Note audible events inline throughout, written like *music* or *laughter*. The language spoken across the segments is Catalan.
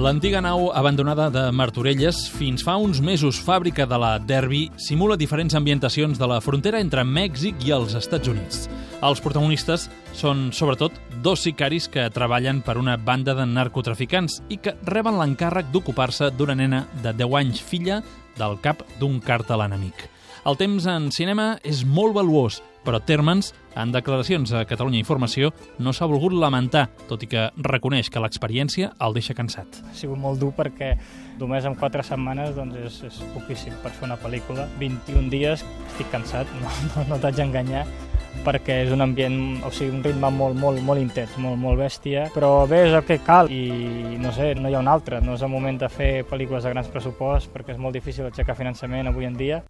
L'antiga nau abandonada de Martorelles, fins fa uns mesos fàbrica de la Derby, simula diferents ambientacions de la frontera entre Mèxic i els Estats Units. Els protagonistes són, sobretot, dos sicaris que treballen per una banda de narcotraficants i que reben l'encàrrec d'ocupar-se d'una nena de 10 anys, filla del cap d'un càrtel enemic. El temps en cinema és molt valuós, però Termans, en declaracions a Catalunya Informació, no s'ha volgut lamentar, tot i que reconeix que l'experiència el deixa cansat. Ha sigut molt dur perquè només en 4 setmanes doncs, és, és poquíssim per fer una pel·lícula. 21 dies, estic cansat, *laughs* no, no, no t'haig d'enganyar, perquè és un ambient, o sigui, un ritme molt, molt, molt intens, molt, molt bèstia, però bé, és el que cal i no sé, no hi ha un altre, no és el moment de fer pel·lícules de grans pressupost perquè és molt difícil aixecar finançament avui en dia.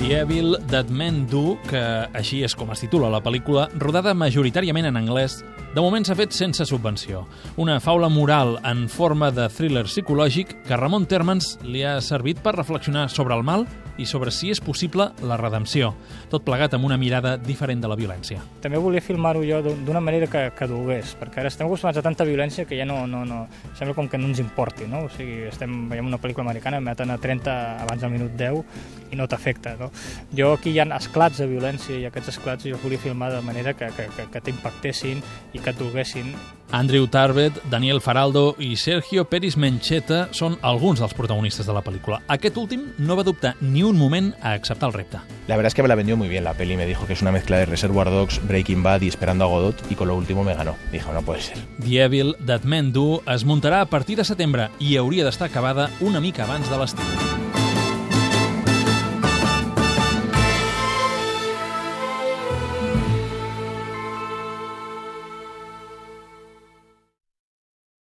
The Evil That Men Do, que així és com es titula la pel·lícula, rodada majoritàriament en anglès, de moment s'ha fet sense subvenció. Una faula moral en forma de thriller psicològic que Ramon Termans li ha servit per reflexionar sobre el mal i sobre si és possible la redempció, tot plegat amb una mirada diferent de la violència. També volia filmar-ho jo d'una manera que, que dolgués, perquè ara estem acostumats a tanta violència que ja no, no, no, sembla com que no ens importi, no? O sigui, estem, veiem una pel·lícula americana, meten a 30 abans del minut 10 i no t'afecta, no? Jo aquí hi ha esclats de violència i aquests esclats jo volia filmar de manera que, que, que, que t'impactessin i que et dolguessin Andrew Tarbet, Daniel Faraldo i Sergio Peris Mencheta són alguns dels protagonistes de la pel·lícula. Aquest últim no va dubtar ni un moment a acceptar el repte. La verdad es que me la vendió muy bien la peli. Me dijo que es una mezcla de Reservoir Dogs, Breaking Bad y Esperando a Godot, y con lo último me ganó. Dijo, no puede ser. The Evil That Men Do es muntarà a partir de setembre i hauria d'estar acabada una mica abans de l'estiu.